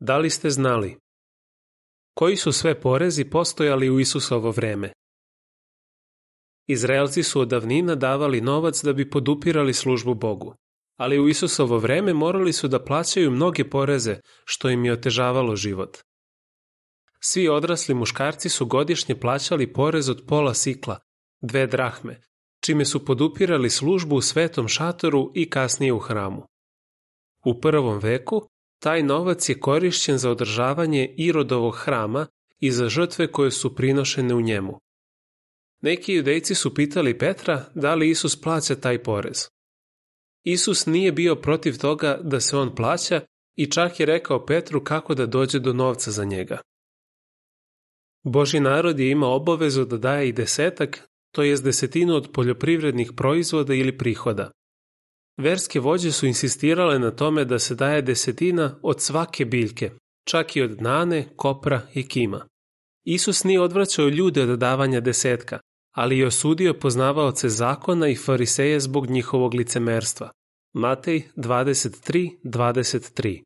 Da li ste znali? Koji su sve porezi postojali u Isusovo vreme? Izraelci su od davnina davali novac da bi podupirali službu Bogu, ali u Isusovo vreme morali su da plaćaju mnoge poreze, što im je otežavalo život. Svi odrasli muškarci su godišnje plaćali porez od pola sikla, dve drahme, čime su podupirali službu u svetom šatoru i kasnije u hramu. U prvom veku taj novac je korišćen za održavanje Irodovog hrama i za žrtve koje su prinošene u njemu. Neki judejci su pitali Petra da li Isus plaća taj porez. Isus nije bio protiv toga da se on plaća i čak je rekao Petru kako da dođe do novca za njega. Boži narod je imao obavezu da daje i desetak, to jest desetinu od poljoprivrednih proizvoda ili prihoda. Verske vođe su insistirale na tome da se daje desetina od svake biljke, čak i od nane, kopra i kima. Isus nije odvraćao ljude od davanja desetka, ali je osudio poznavaoce zakona i fariseje zbog njihovog licemerstva. Matej 23.23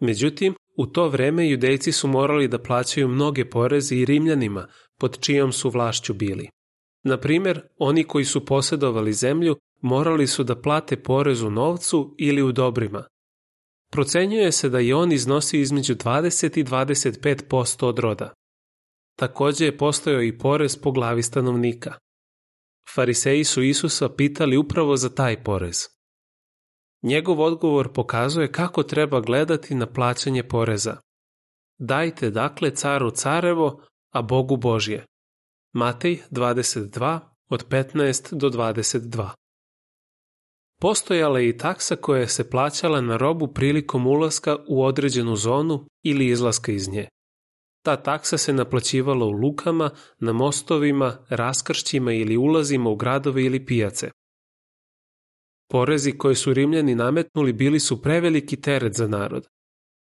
Međutim, u to vreme judejci su morali da plaćaju mnoge poreze i rimljanima, pod čijom su vlašću bili. Na primjer, oni koji su posjedovali zemlju morali su da plate porez u novcu ili u dobrima. Procenjuje se da je on iznosio između 20 i 25% od roda. Takođe je postojao i porez po glavi stanovnika. Fariseji su Isusa pitali upravo za taj porez. Njegov odgovor pokazuje kako treba gledati na plaćanje poreza. Dajte dakle caru carevo, a Bogu Božje. Matej 22 od 15 do 22 Postojala je i taksa koja se plaćala na robu prilikom ulaska u određenu zonu ili izlaska iz nje. Ta taksa se naplaćivala u lukama, na mostovima, raskršćima ili ulazima u gradove ili pijace. Porezi koje su Rimljani nametnuli bili su preveliki teret za narod.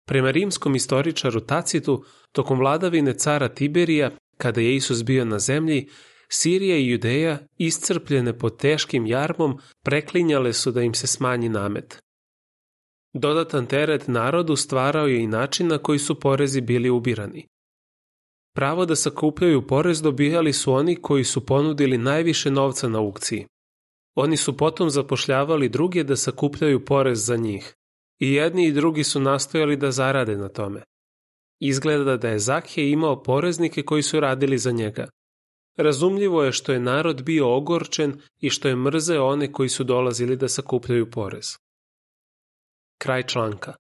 Prema rimskom istoričaru Tacitu, tokom vladavine cara Tiberija, kada je Isus bio na zemlji, Sirija i Judeja, iscrpljene pod teškim jarmom, preklinjale su da im se smanji namet. Dodatan teret narodu stvarao je i način na koji su porezi bili ubirani. Pravo da sakupljaju porez dobijali su oni koji su ponudili najviše novca na aukciji. Oni su potom zapošljavali druge da sakupljaju porez za njih. I jedni i drugi su nastojali da zarade na tome. Izgleda da je Zakhe imao poreznike koji su radili za njega. Razumljivo je što je narod bio ogorčen i što je mrzeo one koji su dolazili da sakupljaju porez. Kraj članka.